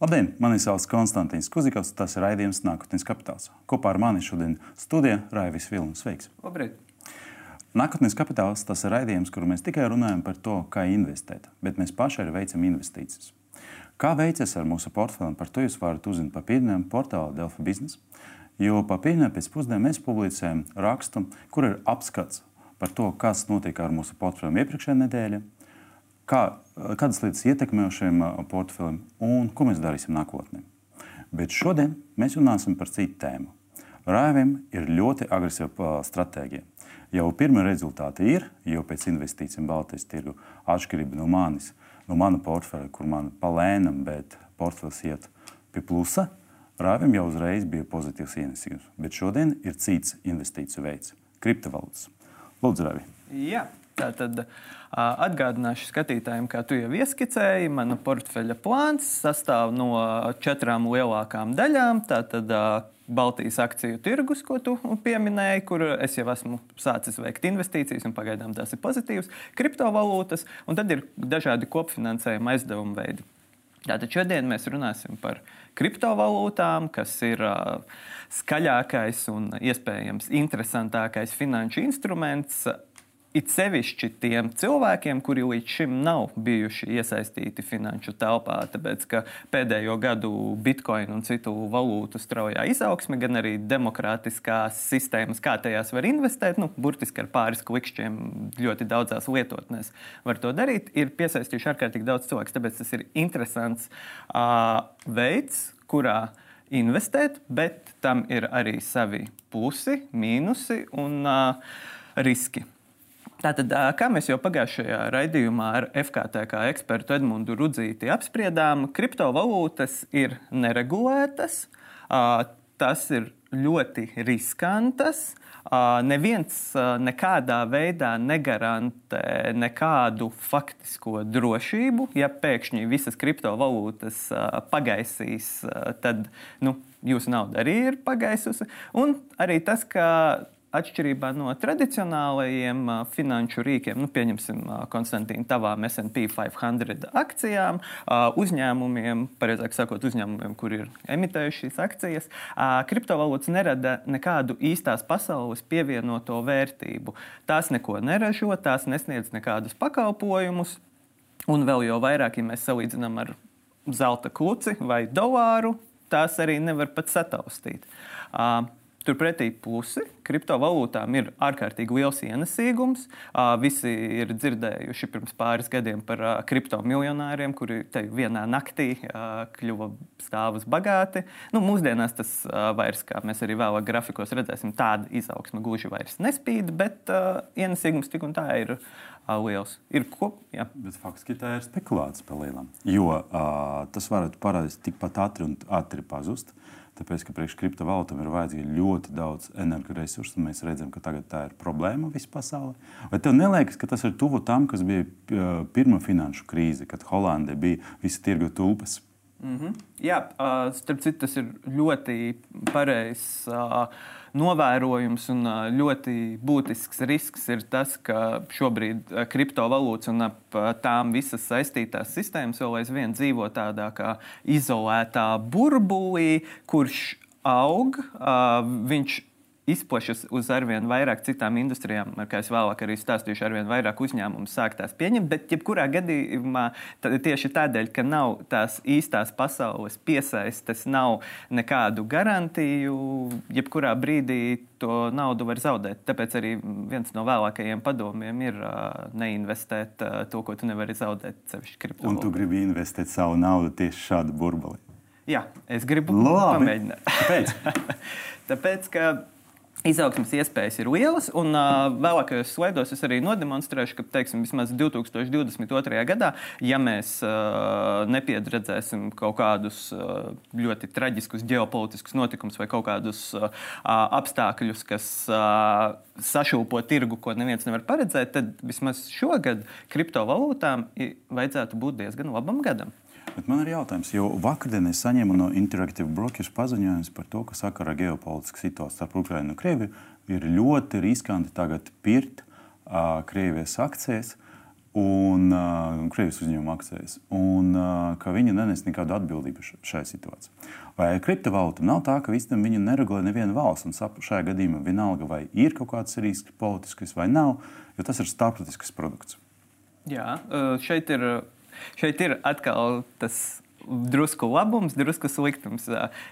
Labdien! Mani sauc Konstants Kuzikovs, tas ir raidījums Nākotnes kapitāls. Kopā ar mani šodien studijā Raivis Vilnis. Sveiks! Labrīt! Nākotnes kapitāls tas ir raidījums, kur mēs tikai runājam par to, kā investēt, bet mēs paši arī veicam investīcijas. Kā veicas ar mūsu portfeli, par to jūs varat uzzināt pa pieejamiem portāla Delfa biznesa. Jo pa pieejamiem pēc pusdienām mēs publicējam rakstu, kur ir apskats par to, kas notika ar mūsu portfeli iepriekšējā nedēļā kā, kādas lietas ietekmē šiem portfeliem un ko mēs darīsim nākotnē. Bet šodien mēs runāsim par citu tēmu. Rāvim ir ļoti agresīva stratēģija. Jau pirmie rezultāti ir, jo pēc investīcijām Baltijas tirgu atšķirība no manis, no mana portfeļa, kur man palēnam, bet portfels iet pie plusa, Rāvim jau uzreiz bija pozitīvs ienesījums. Bet šodien ir cits investīciju veids - kriptovalūtas. Lūdzu, Rāvi! Jā, tā tad. Uh, Atgādināšu skatītājiem, kā tu jau ieskicēji, mana portfeļa plāns sastāv no četrām lielākām daļām. Tātad Baltijas akciju tirgus, ko tu pieminēji, kur es jau esmu sācis veikt investīcijas, un pagaidām tās ir pozitīvas, kriptovalūtas, un tad ir dažādi kopfinansējuma aizdevuma veidi. Tātad šodien mēs runāsim par kriptovalūtām, kas ir skaļākais un iespējams interesantākais finanšu instruments It sevišķi tiem cilvēkiem, kuri līdz šim nav bijuši iesaistīti finanšu telpā, tāpēc ka pēdējo gadu bitkoinu un citu valūtu straujā izaugsme, gan arī demokrātiskās sistēmas, kā tajās var investēt, nu, burtiski ar pāris klikšķiem ļoti daudzās lietotnēs var to darīt, ir piesaistījuši ārkārtīgi daudz cilvēku. Tāpēc tas ir interesants uh, veids, kurā investēt, bet tam ir arī savi plusi, mīnusi un uh, riski. Tātad, kā mēs jau pagājušajā raidījumā ar FKTK ekspertu Edmundu Rudzīti apspriedām, kriptovalūtas ir neregulētas, tas ir ļoti riskantas. Neviens nekādā veidā negarantē nekādu faktisko drošību. Ja pēkšņi visas kriptovalūtas pagaisīs, tad nu, jūsu nauda arī ir pagaisusi. Un arī tas, ka Atšķirībā no tradicionālajiem uh, finanšu rīkiem, nu, pieņemsim, uh, Konstantīna, tavām SP 500 akcijām, uh, uzņēmumiem, pareizāk sakot, uzņēmumiem, kur ir emitējuši šīs akcijas, uh, kriptovalūtas nerada nekādu īstās pasaules pievienoto vērtību. Tās neko neražo, tās nesniedz nekādus pakalpojumus, un vēl jau vairāk, ja mēs salīdzinām ar zelta kluci vai dolāru, tās arī nevar pat sataustīt. Uh, Turpretī pusi kriptovalūtām ir ārkārtīgi liels ienesīgums. Visi ir dzirdējuši pirms pāris gadiem par kriptomiljonāriem, kuri te vienā naktī kļuva stāvus bagāti. Nu, mūsdienās tas vairs, kā mēs arī vēlāk grafikos redzēsim, tāda izaugsme gluži vairs nespīd, bet ienesīgums tik un tā ir liels. Ir ko? Jā. Bet faktiski tā ir spekulācija par lielām. Jo uh, tas varētu parādīties tikpat ātri un ātri pazust. Uh, Tāpēc, ka priekš kriptovalūtām ir vajadzīgi ļoti daudz energoresursu, un mēs redzam, ka tagad tā ir problēma visā pasaulē. Vai tev neliekas, ka tas ir tuvu tam, kas bija pirmā finanšu krīze, kad Holandē bija visi tirgu tulpas? Mm -hmm. Jā, uh, starp citu, tas ir ļoti pareizs. Uh, novērojums un ļoti būtisks risks ir tas, ka šobrīd kriptovalūtas un ap tām visas saistītās sistēmas vēl aizvien dzīvo tādā kā izolētā burbulī, kurš aug. Viņš izplešas uz arvien vairāk citām industrijām, ar kā es vēlāk arī stāstīšu, arvien vairāk uzņēmumu sāk tās pieņemt. Bet, jebkurā gadījumā, tieši tādēļ, ka nav tās īstās pasaules piesaistes, nav nekādu garantiju, jebkurā brīdī to naudu var zaudēt. Tāpēc arī viens no vēlākajiem padomiem ir uh, neinvestēt uh, to, ko tu nevari zaudēt. Un tu gribi investēt savu naudu tieši šādu burbuli? Jā, es gribu Labi. pamēģināt. Kāpēc? Tāpēc, ka Izaugsmes iespējas ir lielas, un uh, vēlākajos slaidos es arī nodemonstrēšu, ka teiksim, vismaz 2022. gadā, ja mēs uh, nepiedredzēsim kaut kādus uh, ļoti traģiskus ģeopolitiskus notikumus vai kaut kādus uh, apstākļus, kas uh, sašūpo tirgu, ko neviens nevar paredzēt, tad vismaz šogad kriptovalūtām vajadzētu būt diezgan labam gadam. Bet man ir jautājums, jo vakardien es saņēmu no Interactive Brokers paziņojumus par to, ka sakarā ģeopolitiskā situācija starp Ukrajinu un Krieviju ir ļoti riskanti tagad pirkt uh, Krievijas akcijas. un uh, Krievijas uzņēmuma akcijas, un uh, ka viņi nenes nekādu atbildību šajā situācijā. Vai kriptovalūta nav tā, ka visam viņu neregulē neviena valsts, un šajā gadījumā vienalga, vai ir kaut kāds risks politisks vai nav, jo tas ir starptautisks produkts. Jā, šeit ir, šeit ir atkal tas drusku labums, drusku sliktums.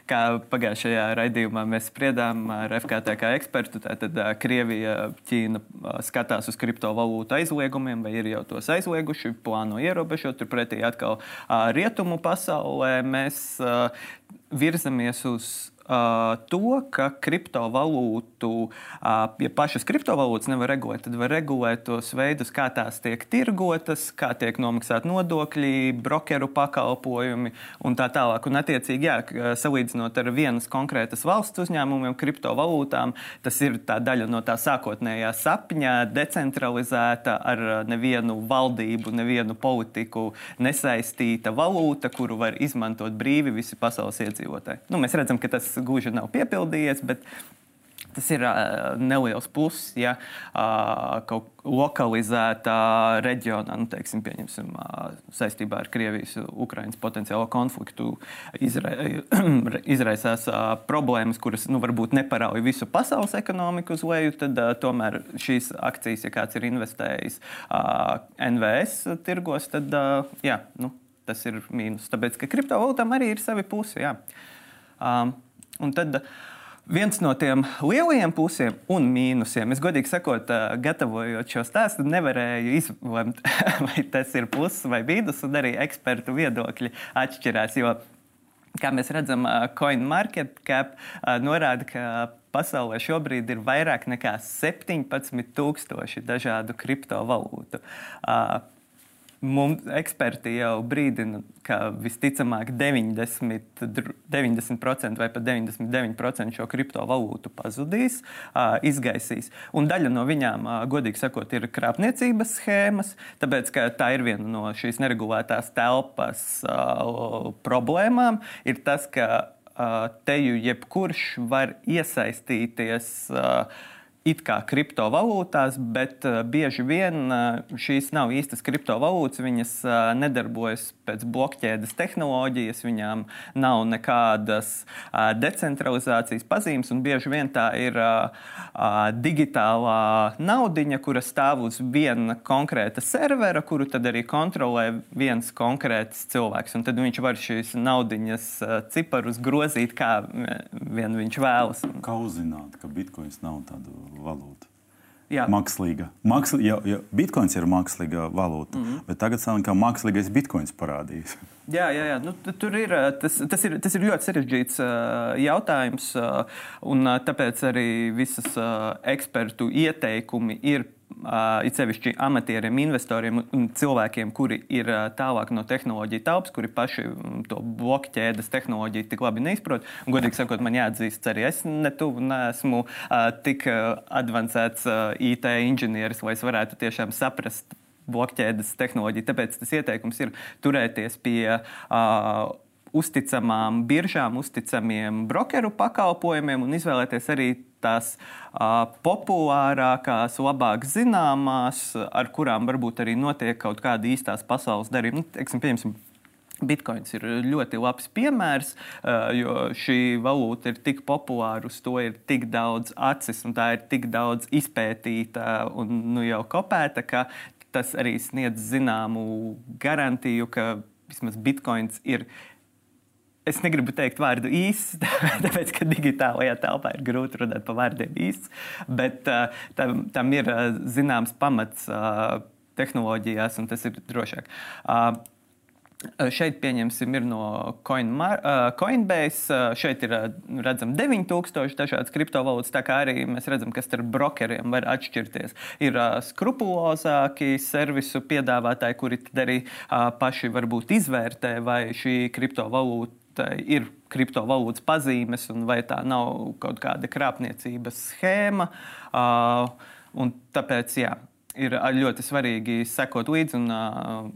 Kā pagājušajā raidījumā mēs spriedām ar FKTK ekspertu, tad Krievija, Ķīna skatās uz kriptovalūtu aizliegumiem, vai ir jau tos aizlieguši, plāno ierobežot. Turpretī atkal rietumu pasaulē mēs virzamies uz to, ka kriptovalūtu, ja pašas kriptovalūtas nevar regulēt, tad var regulēt tos veidus, kā tās tiek tirgotas, kā tiek nomaksāti nodokļi, brokeru pakalpojumi un tā tālāk. Un, attiecīgi, jā, salīdzinot ar vienas konkrētas valsts uzņēmumiem, kriptovalūtām, tas ir daļa no tā sākotnējā sapņa, decentralizēta ar nevienu valdību, nevienu politiku nesaistīta valūta, kuru var izmantot brīvi visi pasaules iedzīvotāji. Nu, mēs redzam, ka tas gluži nav piepildījies, bet tas ir uh, neliels pluss, ja uh, kaut lokalizētā reģionā, nu, teiksim, pieņemsim, uh, saistībā ar Krievijas-Ukrainas potenciālo konfliktu, izra izraisās uh, problēmas, kuras nu, varbūt neparauj visu pasaules ekonomiku uz leju, tad uh, tomēr šīs akcijas, ja kāds ir investējis uh, NVS tirgos, tad uh, jā, nu, tas ir mīnus. Tāpēc, ka kriptovalūtām arī ir savi pusi. Jā. Um, Un tad viens no tiem lielajiem pusēm un mīnusiem, es godīgi sakot, gatavojot šo stāstu, nevarēju izlemt, vai tas ir pluss vai mīnus, un arī ekspertu viedokļi atšķirās. Jo, kā mēs redzam, CoinMarketCap norāda, ka pasaulē šobrīd ir vairāk nekā 17,000 dažādu kriptovalūtu. Mums eksperti jau brīdina, ka visticamāk 90%, 90% vai pat 99% šo kriptovalūtu pazudīs, izgaisīs. Un daļa no viņām, godīgi sakot, ir krāpniecības schēmas, tāpēc tā ir viena no šīs neregulētās telpas problēmām. Ir tas, ka teju jebkurš var iesaistīties. Uh, it kā kriptovalūtās, bet uh, bieži vien uh, šīs nav īstas kriptovalūtas. Viņas uh, nedarbojas pēc blokķēdes tehnoloģijas, viņām nav nekādas decentralizācijas pazīmes, un bieži vien tā ir digitālā naudiņa, kura stāv uz viena konkrēta servera, kuru tad arī kontrolē viens konkrēts cilvēks. Un tad viņš var šīs naudiņas ciparus grozīt, kā vien viņš vēlas. Kā uzzināt, ka bitkoins nav tāda valūta. Jā. Mākslīga. Māksl, ja, ja Bitcoins ir mākslīga valūta, mm -hmm. bet tagad sanāk, ka mākslīgais bitkoins parādījās. Jā, jā, jā. Nu, tur ir tas, tas, ir tas ir ļoti sarežģīts uh, jautājums, uh, un uh, tāpēc arī visas ekspertu ieteikumi ir Uh, it sevišķi amatieriem, investoriem un cilvēkiem, kuri ir uh, tālāk no tehnoloģija telpas, kuri paši um, to blokķēdes tehnoloģiju tik labi neizprot. Un, godīgi sakot, man jāatzīst, arī es netuvu neesmu uh, tik advancēts IT inženieris, lai es varētu tiešām saprast blokķēdes tehnoloģiju. Tāpēc tas ieteikums ir turēties pie. Uh, uzticamām biržām, uzticamiem brokeru pakalpojumiem un izvēlēties arī tās uh, populārākās, labāk zināmās, ar kurām varbūt arī notiek kaut kāda īstās pasaules darījuma. Nu, teiksim, pieņemsim, Bitcoins ir ļoti labs piemērs, jo šī valūta ir tik populāra, uz to ir tik daudz acis un tā ir tik daudz izpētīta un nu, jau kopēta, ka tas arī sniedz zināmu garantiju, ka vismaz Bitcoins ir Es negribu teikt vārdu īsts, tāpēc, ka digitālajā telpā ir grūti runāt par vārdiem īsts, bet tam, tam ir zināms pamats tehnoloģijās, un tas ir drošāk. Šeit, pieņemsim, ir no Coinmar, Coinbase. Šeit ir redzams 9000 dažādas kriptovalūtas. Tā kā arī mēs redzam, kas ar brokeriem var atšķirties. Ir skrupulozāki servisu piedāvātāji, kuri arī paši varbūt izvērtē, vai šī kriptovalūta ir kriptovalūtas pazīmes, un vai tā nav kaut kāda krāpniecības schēma. Uh, tāpēc jā, ir ļoti svarīgi sekot līdzi un uh,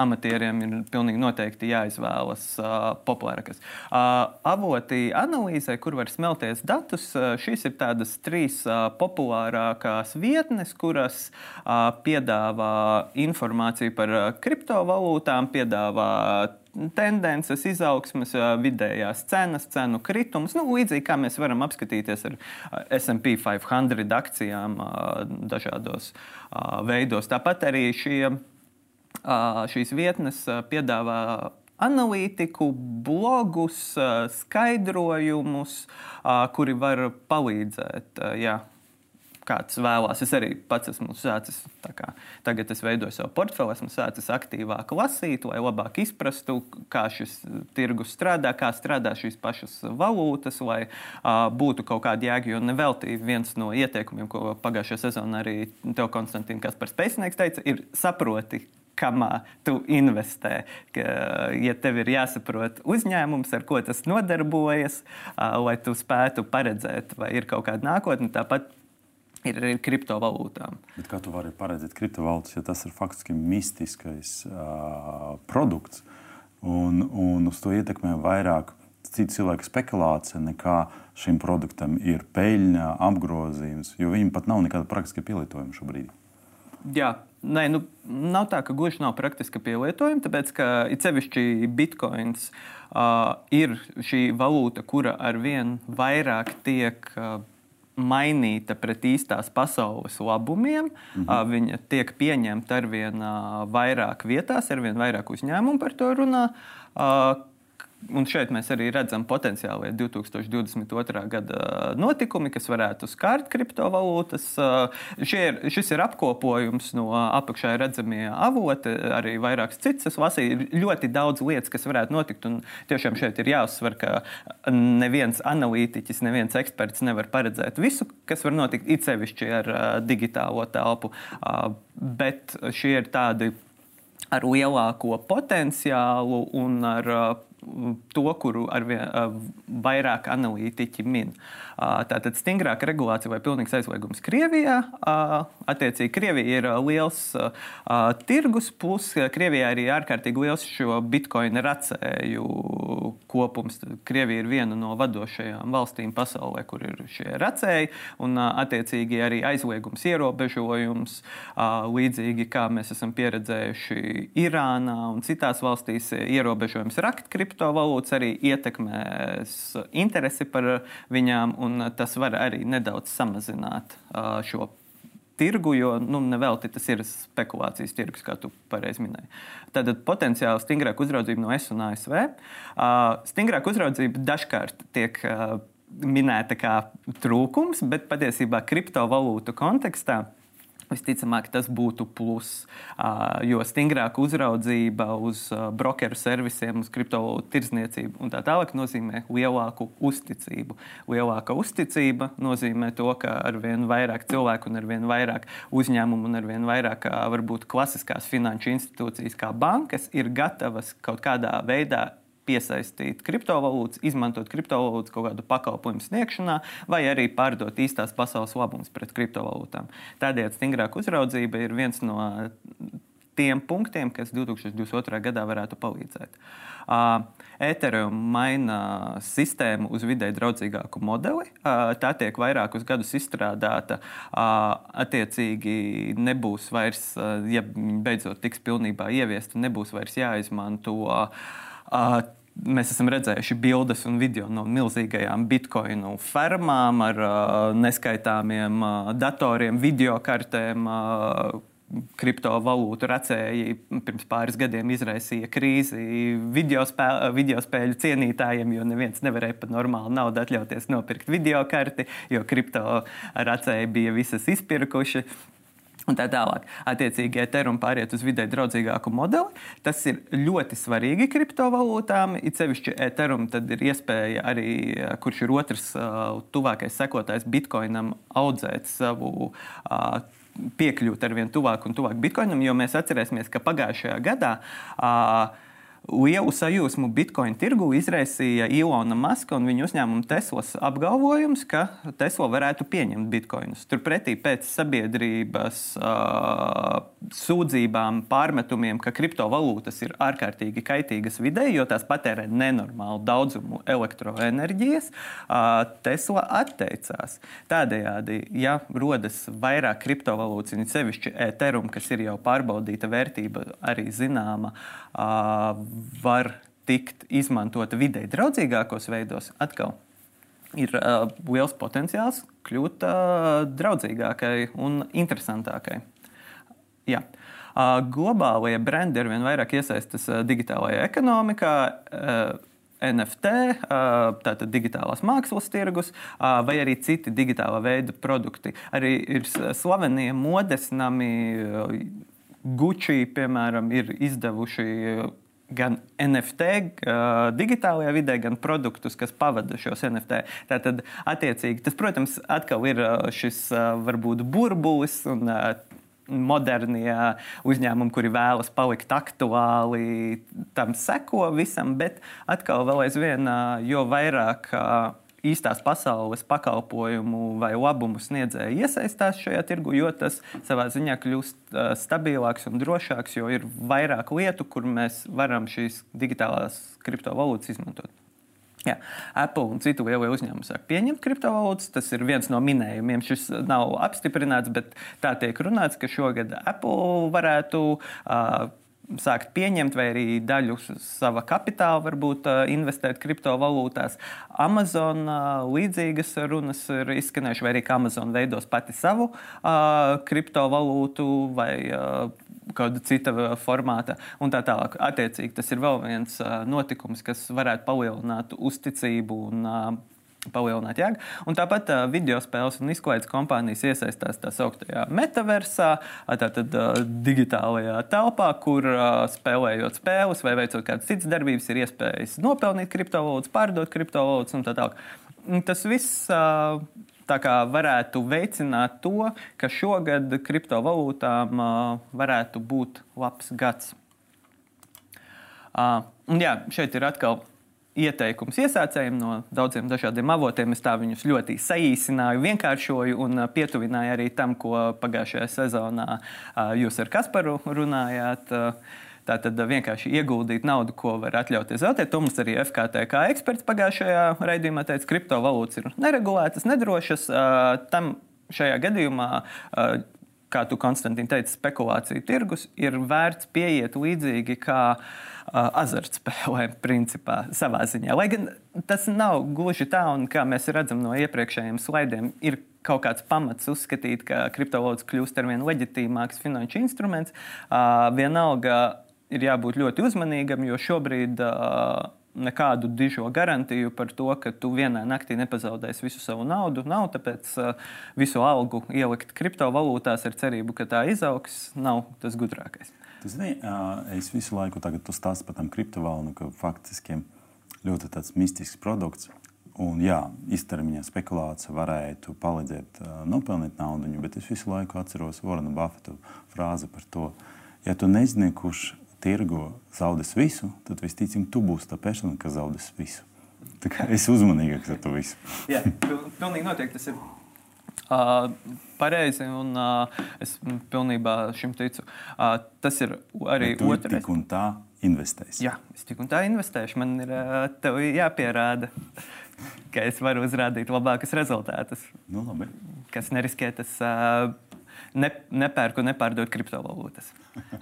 amatieriem ir pilnīgi noteikti jāizvēlas uh, populārākas. Uh, avoti analīzē, kur var smelties datus, uh, šīs ir tādas trīs uh, populārākās vietnes, kuras uh, piedāvā informāciju par uh, kriptovalūtām, piedāvā tendences, izaugsmes, vidējās cenas, cenu kritums. Nu, līdzīgi kā mēs varam apskatīties ar SP 500 akcijām dažādos veidos. Tāpat arī šie šīs vietnes piedāvā analītiku, blogus, skaidrojumus, kuri var palīdzēt. Jā. Kāds vēlās. Es arī pats esmu sācis. Kā, tagad es veidoju savu portfeli, esmu sācis aktīvāk lasīt, lai labāk izprastu, kā šis tirgus strādā, kā strādā šīs pašas valūtas, lai uh, būtu kaut kāda jēga. Jo nevelti viens no ieteikumiem, ko pagājušajā sezonā arī Tev Konstantīns Kaspars Pēcnieks teica, ir saproti, kamā tu investē. Ka, ja tev ir jāsaprot uzņēmums, ar ko tas nodarbojas, lai tu spētu paredzēt, vai ir kaut kāda nākotne, tāpat ir arī kriptovalūtām. Bet kā tu vari paredzēt kriptovalūtas, ja tas ir faktiski mistiskais uh, produkts un, un uz to ietekmē vairāk citu cilvēku spekulācija nekā šim produktam ir peļņa, apgrozījums, jo viņam pat nav nekāda praktiska pielietojuma šobrīd. Jā, Nē, nu, nav tā, ka gluži nav praktiska pielietojuma, tāpēc ka it sevišķi bitkoins uh, ir šī valūta, kura ar vien vairāk tiek uh, mainīta pret īstās pasaules labumiem. Mhm. Uh, viņa tiek pieņemta ar vien uh, vairāk vietās, ar vien vairāk uzņēmumu par to runā. Un šeit mēs arī redzam potenciāli 2022. gada notikumi, kas varētu skart kriptovalūtas. Ir, šis ir apkopojums no apakšā redzamie avoti, arī vairākas citas. Lasīju, ir ļoti daudz lietas, kas varētu notikt. Un tiešām šeit ir jāuzsver, ka neviens analītiķis, neviens eksperts nevar paredzēt visu, kas var notikt, it sevišķi ar digitālo telpu. Bet šie ir tādi ar lielāko potenciālu un ar to, kuru arvien vairāk analītiķi min. Tātad stingrāka regulācija vai pilnīgs aizliegums Krievijā. Attiecīgi, Krievija ir liels tirgus, plus Krievijā arī ārkārtīgi liels šo bitkoinu racēju kopums. Krievija ir viena no vadošajām valstīm pasaulē, kur ir šie racēji, un attiecīgi arī aizliegums, ierobežojums, līdzīgi kā mēs esam pieredzējuši Irānā un citās valstīs, ierobežojums rakt kriptovalūtas arī ietekmēs interesi par viņām, un tas var arī nedaudz samazināt šo tirgu, jo nu, nevelti tas ir spekulācijas tirgus, kā tu pareizi minēji. Tad potenciāli stingrāka uzraudzība no S un ASV. Stingrāka uzraudzība dažkārt tiek minēta kā trūkums, bet patiesībā kriptovalūtu kontekstā Visticamāk, tas būtu plus, jo stingrāka uzraudzība uz brokeru servisiem, uz kriptovalūtu tirdzniecību un tā tālāk nozīmē lielāku uzticību. Lielāka uzticība nozīmē to, ka ar vien vairāk cilvēku un ar vien vairāk uzņēmumu un ar vien vairāk varbūt klasiskās finanšu institūcijas kā bankas ir gatavas kaut kādā veidā piesaistīt kriptovalūtas, izmantot kriptovalūtas kaut kādu pakalpojumu sniegšanā, vai arī pārdot īstās pasaules labumus pret kriptovalūtām. Tādējādi stingrāka uzraudzība ir viens no tiem punktiem, kas 2022. gadā varētu palīdzēt. Uh, Ethereum maina sistēmu uz vidē draudzīgāku modeli. Uh, tā tiek vairākus gadus izstrādāta. Uh, attiecīgi, nebūs vairs, ja beidzot tiks pilnībā ieviesta, nebūs vairs jāizmanto. Uh, Mēs esam redzējuši bildes un video no milzīgajām bitkoinu fermām ar uh, neskaitāmiem uh, datoriem, video kartēm. Uh, kriptovalūtu racēji pirms pāris gadiem izraisīja krīzi video, spēl, video spēļu cienītājiem, jo neviens nevarēja pat normāli naudu atļauties nopirkt video karti, jo kripto racēji bija visas izpirkuši. Un tā tālāk, attiecīgi, Ethereum pāriet uz vidē draudzīgāku modeli. Tas ir ļoti svarīgi kriptovalūtām. It sevišķi Ethereum ir iespēja arī, kurš ir otrs tuvākais sekotājs Bitcoinam, audzēt savu. Piekļūt ar vien tuvāk un tuvāk bitkoinam, jo mēs atcerēsimies, ka pagājušajā gadā uh, lielu sajūsmu Bitcoin tirgu izraisīja Ilona Maska un viņa uzņēmuma Teslas apgalvojums, ka Tesla varētu pieņemt bitkoinus. Turpretī pēc sabiedrības uh, sūdzībām, pārmetumiem, ka kriptovalūtas ir ārkārtīgi kaitīgas videi, jo tās patērē nenormālu daudzumu elektroenerģijas, uh, Tesla atteicās. Tādējādi, ja rodas vairāk kriptovalūtas, un sevišķi Ethereum, kas ir jau pārbaudīta vērtība, arī zināma, uh, var tikt izmantota videi draudzīgākos veidos, atkal ir uh, liels potenciāls kļūt uh, draudzīgākai un interesantākai. Jā. Uh, globālie brendi ar vien vairāk iesaistas uh, digitālajā ekonomikā. Uh, NFT, tātad digitālās mākslas tirgus, vai arī citi digitālā veida produkti. Arī ir slavenie modesnami, Gucci, piemēram, ir izdevuši gan NFT digitālajā vidē, gan produktus, kas pavada šos NFT. Tātad, attiecīgi, tas, protams, atkal ir šis varbūt burbulis un modernie uzņēmumi, kuri vēlas palikt aktuāli, tam seko visam, bet atkal, vēl aizvien, jo vairāk īstās pasaules pakalpojumu vai labumu sniedzēji iesaistās šajā tirgu, jo tas savā ziņā kļūst stabilāks un drošāks, jo ir vairāk lietu, kur mēs varam šīs digitālās kriptovalūtas izmantot. Jā, Apple un citu lielu uzņēmumu sāk pieņemt kriptovalūtas. Tas ir viens no minējumiem. Šis nav apstiprināts, bet tā tiek runāts, ka šogad Apple varētu uh, sākt pieņemt, vai arī daļu sava kapitāla varbūt investēt kriptovalūtās. Amazon līdzīgas runas ir izskanējušas, vai arī Amazon veidos pati savu uh, kriptovalūtu vai uh, kāda cita formāta un tā tālāk. Attiecīgi, tas ir vēl viens notikums, kas varētu palielināt uzticību un uh, palielināt jēgu. Un tāpat uh, video spēles un izklaides kompānijas iesaistās tā sauktajā metaversā, tātad uh, digitālajā telpā, kur uh, spēlējot spēles vai veicot kādas citas darbības, ir iespējas nopelnīt kriptovalūtas, pārdot kriptovalūtas un tā tālāk. Tas viss uh, tā kā varētu veicināt to, ka šogad kriptovalūtām uh, varētu būt labs gads. Uh, un jā, šeit ir atkal ieteikums iesācējiem no daudziem dažādiem avotiem. Es tā viņus ļoti saīsināju, vienkāršoju un pietuvināju arī tam, ko pagājušajā sezonā jūs ar Kasparu runājāt. Tā tad vienkārši ieguldīt naudu, ko var atļauties zaudēt. To mums arī FKTK eksperts pagājušajā raidījumā teica, ka kriptovalūtas ir neregulētas, nedrošas. Tam šajā gadījumā kā tu, Konstantīna, teici, spekulāciju tirgus ir vērts pieiet līdzīgi kā uh, azartspēlēm, principā, savā ziņā. Lai gan tas nav gluži tā, un kā mēs redzam no iepriekšējiem slaidiem, ir kaut kāds pamats uzskatīt, ka kriptovalūtas kļūst ar vien leģitīmāks finanšu instruments. Uh, vienalga ir jābūt ļoti uzmanīgam, jo šobrīd. Uh, nekādu dižo garantiju par to, ka tu vienā naktī nepazaudēsi visu savu naudu. Nav tāpēc uh, visu algu ielikt kriptovalūtās ar cerību, ka tā izaugs, nav tas gudrākais. Tas zini, uh, es visu laiku stāstu par tām kriptovalūtām, ka faktiski ļoti tāds mistisks produkts. Un, jā, īstermiņā spekulācija varētu palīdzēt uh, nopelnīt naudu, bet es visu laiku atceros Vorena Buffeta frāzi par to, ja tu nezini, kurš tirgo zaudēs visu, tad visticamāk, tu būsi tā persona, kas zaudēs visu. Es uzmanīgāks ar to visu. Jā, pilnīgi noteikti tas ir. Uh, pareizi, un uh, es pilnībā šim ticu. Uh, tas ir arī otrs. Tik un tā investēs. Jā, es tik un tā investēšu. Man ir uh, jāpierāda, ka es varu uzrādīt labākus rezultātus. Nu, labi. Kas neriskē, tas uh, ne, nepērku nepārdod kriptovalūtas.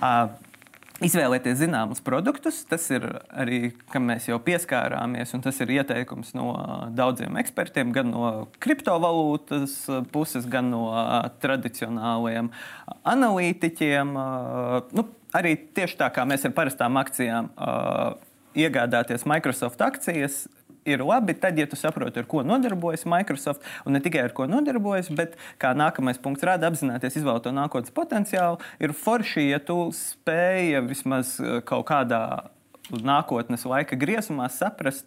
uh, Izvēlēties zināmus produktus, tas ir arī, kam mēs jau pieskārāmies, un tas ir ieteikums no daudziem ekspertiem, gan no kriptovalūtas puses, gan no tradicionālajiem analītiķiem. Nu, arī tieši tā kā mēs ar parastām akcijām iegādāties Microsoft akcijas, ir labi, tad, ja tu saproti, ar ko nodarbojas Microsoft, un ne tikai ar ko nodarbojas, bet kā nākamais punkts rāda, apzināties izvēlēto nākotnes potenciālu, ir forši, ja tu spēj vismaz eh, kaut kādā nākotnes laika griezumā saprast,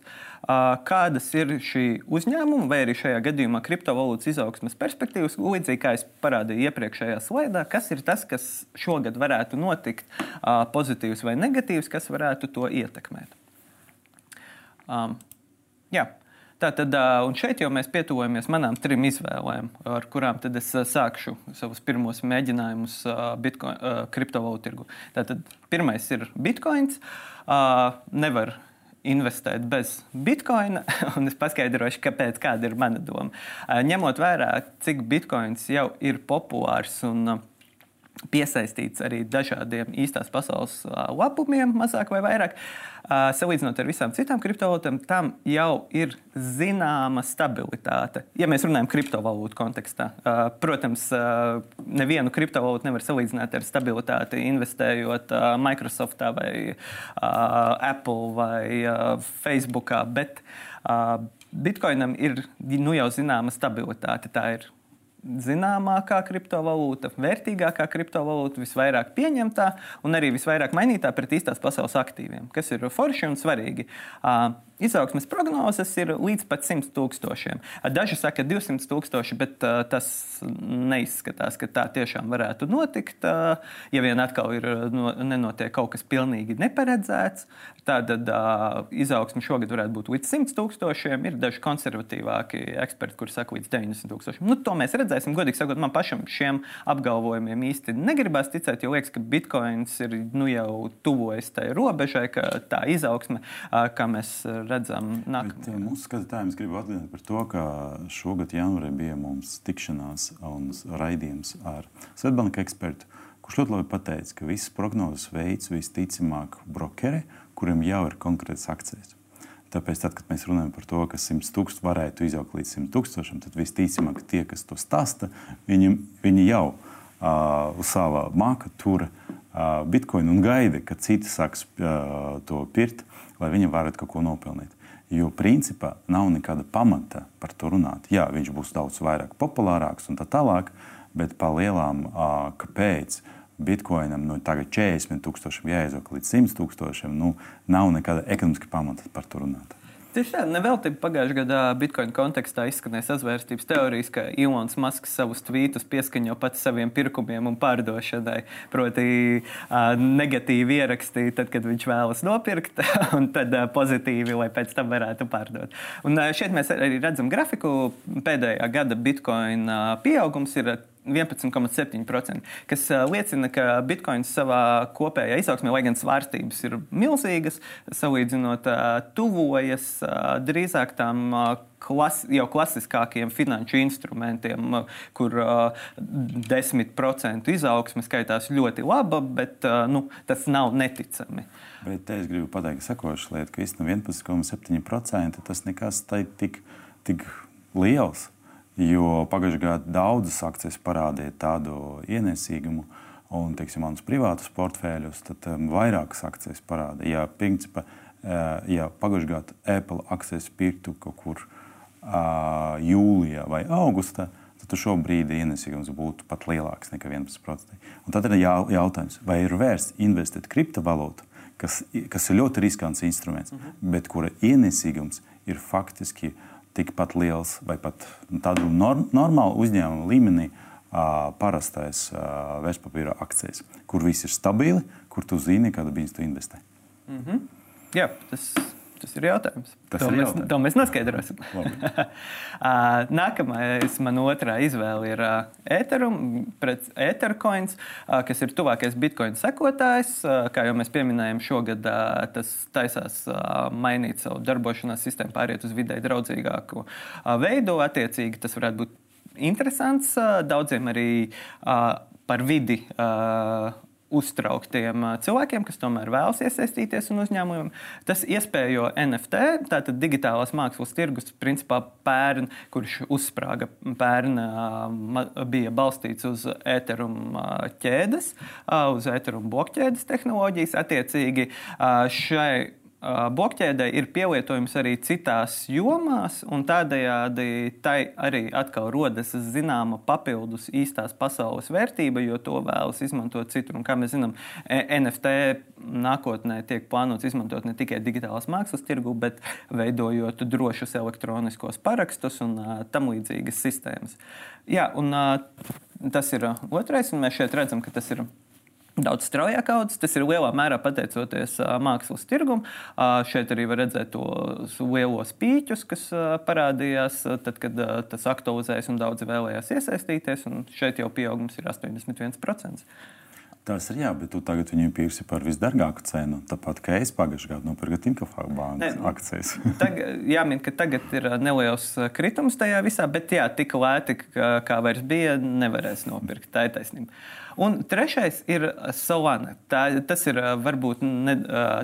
kādas ir šī uzņēmuma vai arī šajā gadījumā kriptovalūtas izaugsmes perspektīvas. Līdzīgi kā es parādīju iepriekšējā slaidā, kas ir tas, kas šogad varētu notikt, pozitīvs vai negatīvs, kas varētu to ietekmēt. Um, jā. Tātad, un šeit jau mēs pietuvojamies manām trim izvēlēm, ar kurām es sākšu savus pirmos mēģinājumus Bitcoin, kriptovalūtu tirgu. Tātad, pirmais ir bitkoins. Nevar investēt bez bitkoina, un es paskaidrošu, kāpēc, kāda ir mana doma. Ņemot vērā, cik bitkoins jau ir populārs un piesaistīts arī dažādiem īstās pasaules labumiem, mazāk vai vairāk. Salīdzinot ar visām citām kriptovalūtām, tam jau ir zināma stabilitāte. Ja mēs runājam par kriptovalūtu kontekstā, protams, nevienu kriptovalūtu nevar salīdzināt ar stabilitāti, investējot Microsoftā vai Apple vai Facebookā, bet Bitcoinam ir nu, jau zināma stabilitāte. Tā ir zināmākā kriptovalūta, vērtīgākā kriptovalūta, visvairāk pieņemtā un arī visvairāk mainītā pret īstās pasaules aktīviem, kas ir forši un svarīgi. Izaugsmes prognozes ir līdz pat 100 tūkstošiem. Daži saka 200 tūkstoši, bet uh, tas neizskatās, ka tā tiešām varētu notikt. Uh, ja vien atkal ir, no, nenotiek kaut kas pilnīgi neparedzēts, tad uh, izaugsme šogad varētu būt līdz 100 tūkstošiem. Ir daži konservatīvāki eksperti, kuriem saka līdz 90 tūkstošiem. Nu, to mēs redzēsim. Godīgi sakot, man pašam šiem apgalvojumiem īsti negribas ticēt, jo liekas, ka bitkoins ir nu, jau tuvojas tai robežai, ka tā izaugsme, uh, kā mēs redzam, redzam nākamajā. Eh, mūsu skatītājiem es gribu atgādināt par to, ka šogad janvārī bija mums tikšanās un raidījums ar Svetbanka ekspertu, kurš ļoti labi pateica, ka visas prognozes veids visticamāk brokeri, kuriem jau ir konkrēts akcijas. Tāpēc, tad, kad mēs runājam par to, ka 100 tūkstoši varētu izaugt līdz 100 tūkstošiem, tad visticamāk tie, kas to stāsta, viņi, viņi jau uh, uz sava māka tur uh, bitkoinu un gaida, ka citi sāks uh, to pirkt lai viņi varētu kaut ko nopelnīt. Jo principā nav nekāda pamata par to runāt. Jā, viņš būs daudz vairāk populārāks un tā tālāk, bet pa lielām, kāpēc bitkoinam nu, tagad 40 tūkstošiem jāiezog līdz 100 tūkstošiem, nu, nav nekāda ekonomiska pamata par to runāt. Tieši tā, nevelti pagājušajā gadā Bitcoin kontekstā izskanēja sazvērstības teorijas, ka Ilons Masks savus tvītus pieskaņo pats saviem pirkumiem un pārdošanai. Proti, uh, negatīvi ierakstīja, tad, kad viņš vēlas nopirkt, un tad uh, pozitīvi, lai pēc tam varētu pārdot. Un uh, šeit mēs arī redzam grafiku. Pēdējā gada Bitcoin uh, pieaugums ir 11,7%, kas liecina, ka bitkoins savā kopējā izaugsmē, lai gan svārstības ir milzīgas, salīdzinot, tuvojas drīzāk tām klas, jau klasiskākiem finanšu instrumentiem, kur uh, 10% izaugsme skaitās ļoti laba, bet uh, nu, tas nav neticami. Bet es gribu pateikt, ka sekoša lieta, ka īstenībā 11,7% tas nekas tik, tik liels. Jo pagājušajā gadā daudzas akcijas parādīja tādu ienesīgumu, un, teiksim, manus privātus portfeļus, tad um, vairākas akcijas parādīja. Ja, principā, uh, ja pagājušajā gadā Apple akcijas pirktu kaut kur uh, jūlijā vai augustā, tad šobrīd ienesīgums būtu pat lielāks nekā 11%. Un tad ir jā, jautājums, vai ir vērts investēt kriptovalūtu, kas, kas ir ļoti riskants instruments, mm -hmm. bet kura ienesīgums ir faktiski uh, tikpat liels vai pat tādu norm, normālu uzņēmumu līmenī parastais vērtspapīra akcijas, kur viss ir stabili, kur tu zini, kādu brīdi investē. Mm -hmm. Jā, tas Tas ir jautājums. Tas to, ir mēs, jautājums. to mēs noskaidrosim. Nākamais, man otrā izvēle ir Ethereum pret Ethercoins, kas ir tuvākais Bitcoin sekotājs. Kā jau mēs pieminējām, šogad tas taisās mainīt savu darbošanās sistēmu, pāriet uz vidē draudzīgāku veidu. Attiecīgi, tas varētu būt interesants daudziem arī par vidi uztrauktiem cilvēkiem, kas tomēr vēlas iesaistīties un uzņēmumiem. Tas iespējo NFT, tātad digitālās mākslas tirgus, principā pērn, kurš uzsprāga pērn, bija balstīts uz Ethereum ķēdes, uz Ethereum blokķēdes tehnoloģijas. Attiecīgi šai blokķēdē ir pielietojums arī citās jomās, un tādējādi tai arī atkal rodas zināma papildus īstās pasaules vērtība, jo to vēlas izmantot citur. Un, kā mēs zinām, NFT nākotnē tiek plānots izmantot ne tikai digitālās mākslas tirgu, bet veidojot drošus elektroniskos parakstus un tam līdzīgas sistēmas. Jā, un, tas ir otrais, un mēs šeit redzam, ka tas ir daudz straujāk audzis. Tas ir lielā mērā pateicoties uh, mākslas tirgumam. Uh, šeit arī var redzēt tos lielos pīķus, kas uh, parādījās tad, kad uh, tas aktualizējas un daudzi vēlējās iesaistīties. Šeit jau pieaugums ir 81%. Tas ir jā, bet tu tagad viņu pirksi par visdārgāku cenu. Tāpat kā es pagājušajā gadā nopirku Tinkofa bankas nu, akcijas. jāmin, ka tagad ir neliels kritums tajā visā, bet jā, tik lēti, kā, vairs bija, nevarēs nopirkt. Tā ir taisnība. Un trešais ir Solana. Tā, tas ir varbūt ne,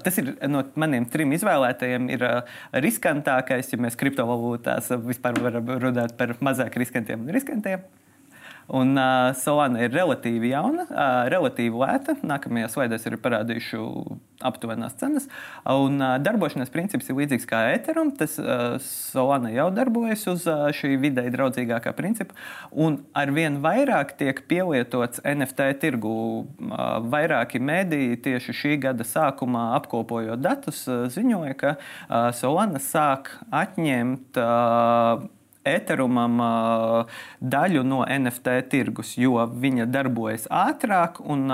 tas ir no maniem trim izvēlētajiem, ir riskantākais, ja mēs kriptovalūtās vispār varam runāt par mazāk riskantiem un riskantiem. Un uh, Solana ir relatīvi jauna, uh, relatīvi lēta. Nākamajā slaidē ir parādījuši aptuvenās cenas. Un uh, darbošanās princips ir līdzīgs kā Ethereum. Tas uh, Solana jau darbojas uz uh, šī videi draudzīgākā principa. Un arvien vairāk tiek pielietots NFT tirgu. Uh, vairāki mēdīji tieši šī gada sākumā apkopojot datus, uh, ziņoja, ka uh, Solana sāk atņemt. Uh, Ethereumam daļu no NFT tirgus, jo viņa darbojas ātrāk un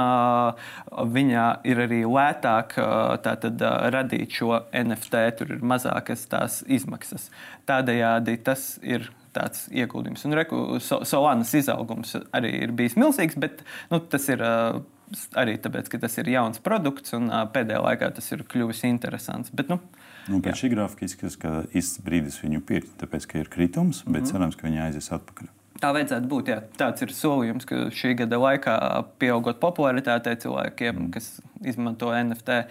viņa ir arī lētāk tātad, radīt šo NFT. Tur ir mazākas tās izmaksas. Tādējādi tas ir tāds ieguldījums. Un reku, Solanas izaugums arī ir bijis milzīgs, bet nu, tas ir. Arī tāpēc, ka tas ir jauns produkts un pēdējā laikā tas ir kļuvis interesants. Bet, nu, Nu, pēc šī grafika izskatās, ka īsts brīdis viņu pirkt, tāpēc, ka ir kritums, bet mm cerams, ka viņi aizies atpakaļ. Tā vajadzētu būt. Jā. Tāds ir solījums, ka šī gada laikā, pieaugot popularitātei cilvēkiem, mm. kas izmanto NFT,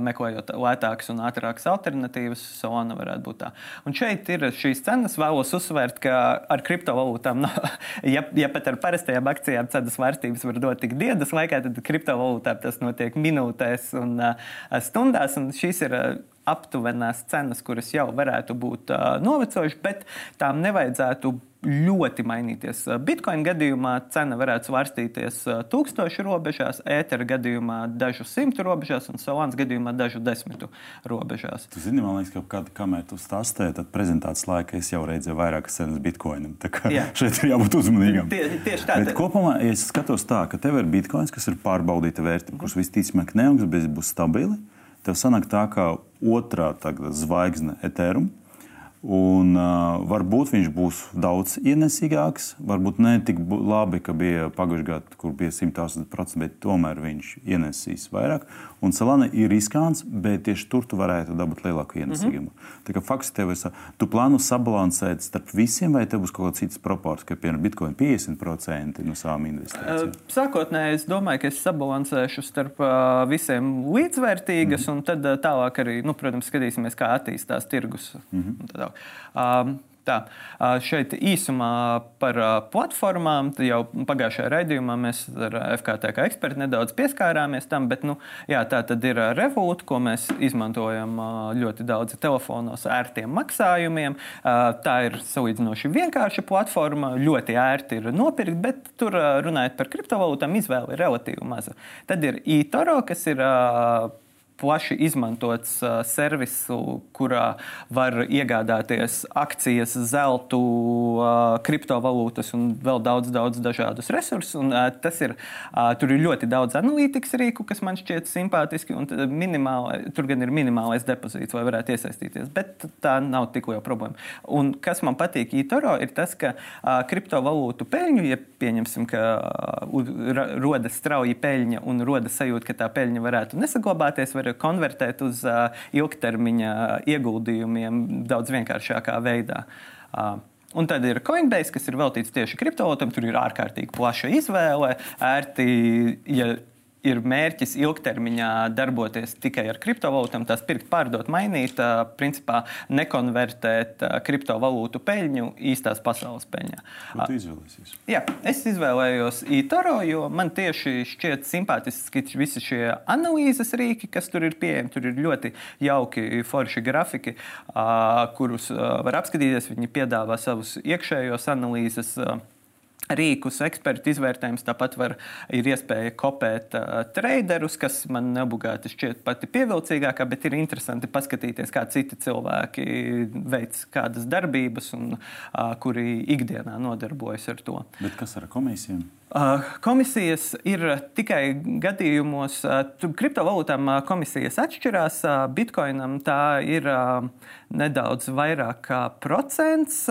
meklējot lētākas un ātrākas alternatīvas, Solana varētu būt tā. Un šeit ir šīs cenas. Vēlos uzsvērt, ka ar kriptovalūtām, no, ja, ja pat ar parastajām akcijām cenas vērtības var dot tik dienas laikā, tad kriptovalūtām tas notiek minūtēs un stundās. Un šīs ir aptuvenās cenas, kuras jau varētu būt uh, novecojušas, bet tām nevajadzētu ļoti mainīties. Bitcoin gadījumā cena varētu svārstīties tūkstošu robežās, ētera gadījumā dažu simtu robežās un Solāns gadījumā dažu desmitu robežās. Tu zini, man liekas, ka kad, kamēr tu stāstīji, tad prezentācijas laikā es jau redzēju vairākas cenas Bitcoinam. Tā kā Jā. šeit ir jābūt uzmanīgam. Tie, tieši tā. Bet kopumā, es skatos tā, ka tev ir Bitcoins, kas ir pārbaudīta vērtība, kurš visticamāk neaugs, bet būs stabili tev sanāk tā kā otrā zvaigzne Ethereum. Un, uh, varbūt viņš būs daudz ienesīgāks, varbūt ne tik labi, kā bija pagājušajā gadā, kur bija 180%, bet tomēr viņš ienesīs vairāk. Un Solana ir riskants, bet tieši tur tu varētu dabūt lielāku ienesīgumu. Mm -hmm. Tā kā faktiski tev ir, tu plāno sabalansēt starp visiem, vai tev būs kaut kāds cits proports, ka piemēram Bitcoin 50% no savām investīcijām? Sākotnēji es domāju, ka es sabalansēšu starp uh, visiem līdzvērtīgas, mm -hmm. un tad uh, tālāk arī, nu, protams, skatīsimies, kā attīstās tirgus. Mm -hmm. Um, Tā, šeit īsumā par platformām. Jau pagājušajā raidījumā mēs ar FKT kā eksperti nedaudz pieskārāmies tam, bet nu, jā, tā tad ir Revolut, ko mēs izmantojam ļoti daudz telefonos ērtiem maksājumiem. Tā ir salīdzinoši vienkārša platforma, ļoti ērti ir nopirkt, bet tur runājot par kriptovalūtām, izvēle ir relatīvi maza. Tad ir eToro, kas ir plaši izmantots uh, servisu, kurā var iegādāties akcijas, zeltu, uh, kriptovalūtas un vēl daudz, daudz dažādus resursus. Un, uh, ir, uh, tur ir ļoti daudz analītikas rīku, kas man šķiet simpātiski, un minimāli, tur gan ir minimālais depozīts, lai varētu iesaistīties. Bet tā nav tik liela problēma. Un kas man patīk eToro, ir tas, ka uh, kriptovalūtu peļņu, ja pieņemsim, ka uh, rodas strauji peļņa un rodas sajūta, ka tā peļņa varētu nesaglabāties, var konvertēt uz ilgtermiņa ieguldījumiem daudz vienkāršākā veidā. Un tad ir Coinbase, kas ir veltīts tieši kriptovalūtām. Tur ir ārkārtīgi plaša izvēle. Ērti, ja ir mērķis ilgtermiņā darboties tikai ar kriptovalūtām, tās pirkt, pārdot, mainīt, principā nekonvertēt kriptovalūtu peļņu īstās pasaules peļņā. Ko tu izvēlēsies? Jā, es izvēlējos eToro, jo man tieši šķiet simpātiski visi šie analīzes rīki, kas tur ir pieejami. Tur ir ļoti jauki, forši grafiki, kurus var apskatīties. Viņi piedāvā savus iekšējos analīzes rīkus, ekspertu izvērtējums. Tāpat var, ir iespēja kopēt uh, traderus, kas man neobligāti šķiet pati pievilcīgākā, bet ir interesanti paskatīties, kā citi cilvēki veic kādas darbības un uh, kuri ikdienā nodarbojas ar to. Bet kas ar komisijām? Komisijas ir tikai gadījumos, kriptovalūtām komisijas atšķirās. Bitcoinam tā ir nedaudz vairāk kā procents,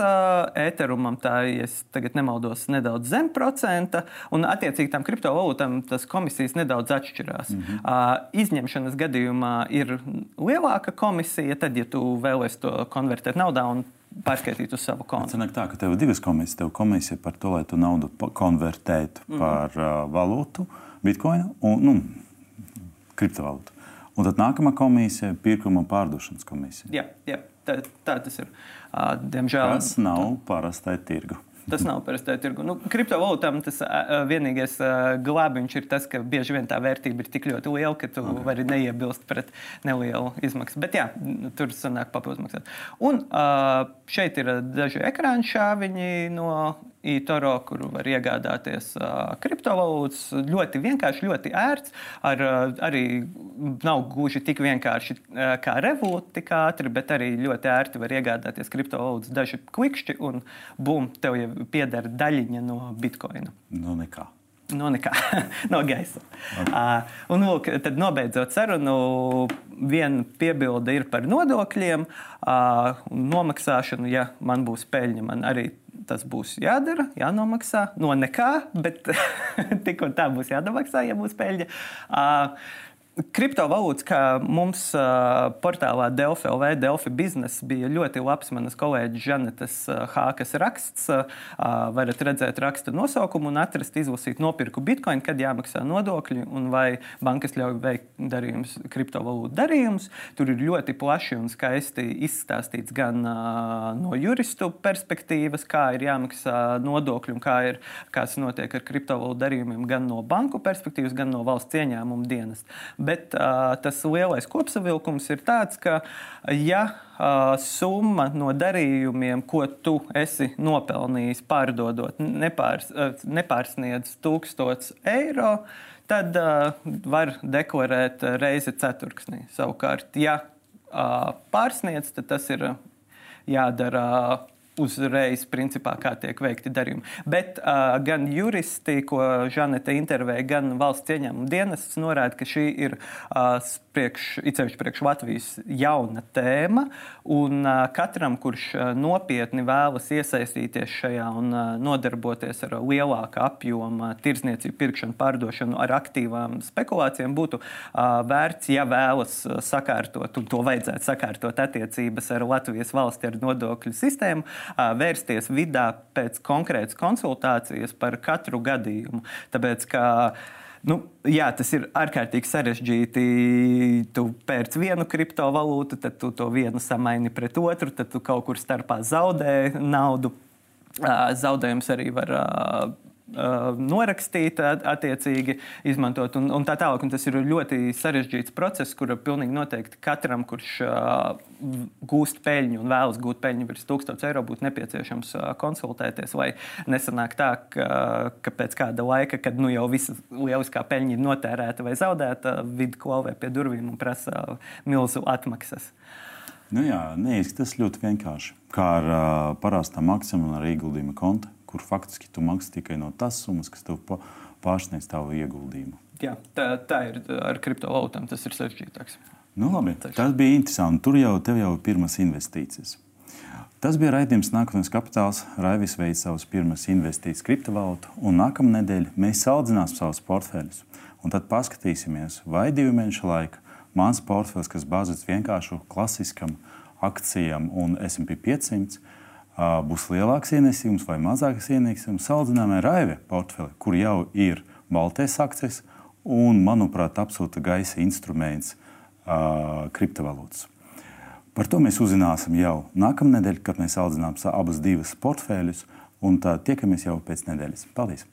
ēterumam tā, ja tagad nemaldos, nedaudz zem procenta, un attiecīgi tam kriptovalūtām tas komisijas nedaudz atšķirās. -hmm. Izņemšanas gadījumā ir lielāka komisija, tad, ja tu vēlēsies to konvertēt naudā un pārskaitīt uz savu kontu. Tas nāk tā, ka tev ir divas komisijas. Tev komisija par to, lai tu naudu konvertētu mm -hmm. par uh, valūtu, bitkoinu un nu, kriptovalūtu. Un tad nākamā komisija ir pirkuma un pārdošanas komisija. Jā, jā tā, tā tas ir. Uh, diemžēl tas nav parastai tirgu. Tas nav parastai tirgu. Nu, kriptovalūtām tas vienīgais glābiņš ir tas, ka bieži vien tā vērtība ir tik ļoti liela, ka tu okay. vari neiebilst pret nelielu izmaksu. Bet jā, tur sanāk papildus maksāt. Un šeit ir daži ekrāna šāviņi no eToro, kuru var iegādāties uh, kriptovalūtas. Ļoti vienkārši, ļoti ērts. Ar, uh, arī nav gluži tik vienkārši uh, kā Revolut, tik ātri, bet arī ļoti ērti var iegādāties kriptovalūtas. Daži klikšķi un bum, tev jau pieder daļiņa no Bitcoina. No nekā. No nekā, no gaisa. Okay. Uh, un, lūk, tad, nobeidzot sarunu, viena piebilde ir par nodokļiem uh, un nomaksāšanu. Ja man būs peļņa, man arī tas būs jādara, jānomaksā. No nekā, bet tik un tā būs jānomaksā, ja būs peļņa. Uh, Kriptovalūtas, kā mums uh, portālā Delfi LV, Delfi biznesa bija ļoti labs manas kolēģis Žanetes uh, Hākas raksts. Uh, varat redzēt raksta nosaukumu un atrast, izlasīt, nopirku bitkoinu, kad jāmaksā nodokļi un vai bankas ļauj veikt darījumus, kriptovalūtu darījumus. Tur ir ļoti plaši un skaisti izstāstīts gan uh, no juristu perspektīvas, kā ir jāmaksā nodokļi un kā ir, kas notiek ar kriptovalūtu darījumiem, gan no banku perspektīvas, gan no valsts ieņēmuma dienas. Bet uh, tas lielais kopsavilkums ir tāds, ka, ja uh, summa no darījumiem, ko tu esi nopelnījis pārdodot, nepārs, uh, nepārsniedz 1000 eiro, tad uh, var deklarēt reizi ceturksnī. Savukārt, ja uh, pārsniedz, tad tas ir jādara. Uzreiz, principā, kā tiek veikti darījumi. Bet uh, gan juristi, ko Žanete intervēja, gan valsts ieņēmuma dienests norāda, ka šī ir uh, priekš, itsevišķi priekš Latvijas jauna tēma, un uh, katram, kurš uh, nopietni vēlas iesaistīties šajā un uh, nodarboties ar lielāku apjomu tirdzniecību, pirkšanu, pārdošanu ar aktīvām spekulācijām, būtu uh, vērts, ja vēlas sakārtot, un to vajadzētu sakārtot attiecības ar Latvijas valsti ar nodokļu sistēmu, uh, vērsties vidā pēc konkrētas konsultācijas par katru gadījumu. Tāpēc, ka, uh, Nu, jā, tas ir ārkārtīgi sarežģīti. Tu pērc vienu kriptovalūtu, tad tu to vienu samaini pret otru, tad tu kaut kur starpā zaudē naudu. Zaudējums arī var norakstīt, attiecīgi izmantot un, un tā tālāk. Un tas ir ļoti sarežģīts process, kur pilnīgi noteikti katram, kurš uh, gūst peļņu un vēlas gūt peļņu virs 1000 eiro, būtu nepieciešams uh, konsultēties. Lai nesanāk tā, ka, ka pēc kāda laika, kad nu, jau visa lieliskā peļņa ir notērēta vai zaudēta, vidi klauvē pie durvīm un prasa milzu atmaksas. Nu jā, neizskatās ļoti vienkārši. Kā ar uh, parastām akcijām un ar ieguldījuma kontu kur faktiski tu maksā tikai no tās summas, kas tev pārsniedz tavu ieguldījumu. Jā, tā, tā ir ar kriptovalūtām. Tas ir sarežģītāks. Nu, labi, tas bija interesanti. Tur jau tev jau ir pirmas investīcijas. Tas bija raidījums Nākotnes kapitāls. Raivis veids savus pirmās investīcijas kriptovalūtu, un nākamā nedēļa mēs saldzināsim savus portfeļus. Un tad paskatīsimies, vai divu mēnešu laikā mans portfels, kas bāzēts vienkārši klasiskam akcijām un SP 500, būs lielāks ienesījums vai mazāks ienesījums salīdzinājumā ar Raive portfeli, kur jau ir baltais akcijas un, manuprāt, absolūti gaisa instruments kriptovalūtas. Par to mēs uzzināsim jau nākamā nedēļa, kad mēs audzinām abas divas portfeļus, un tā tiekamies jau pēc nedēļas. Paldies!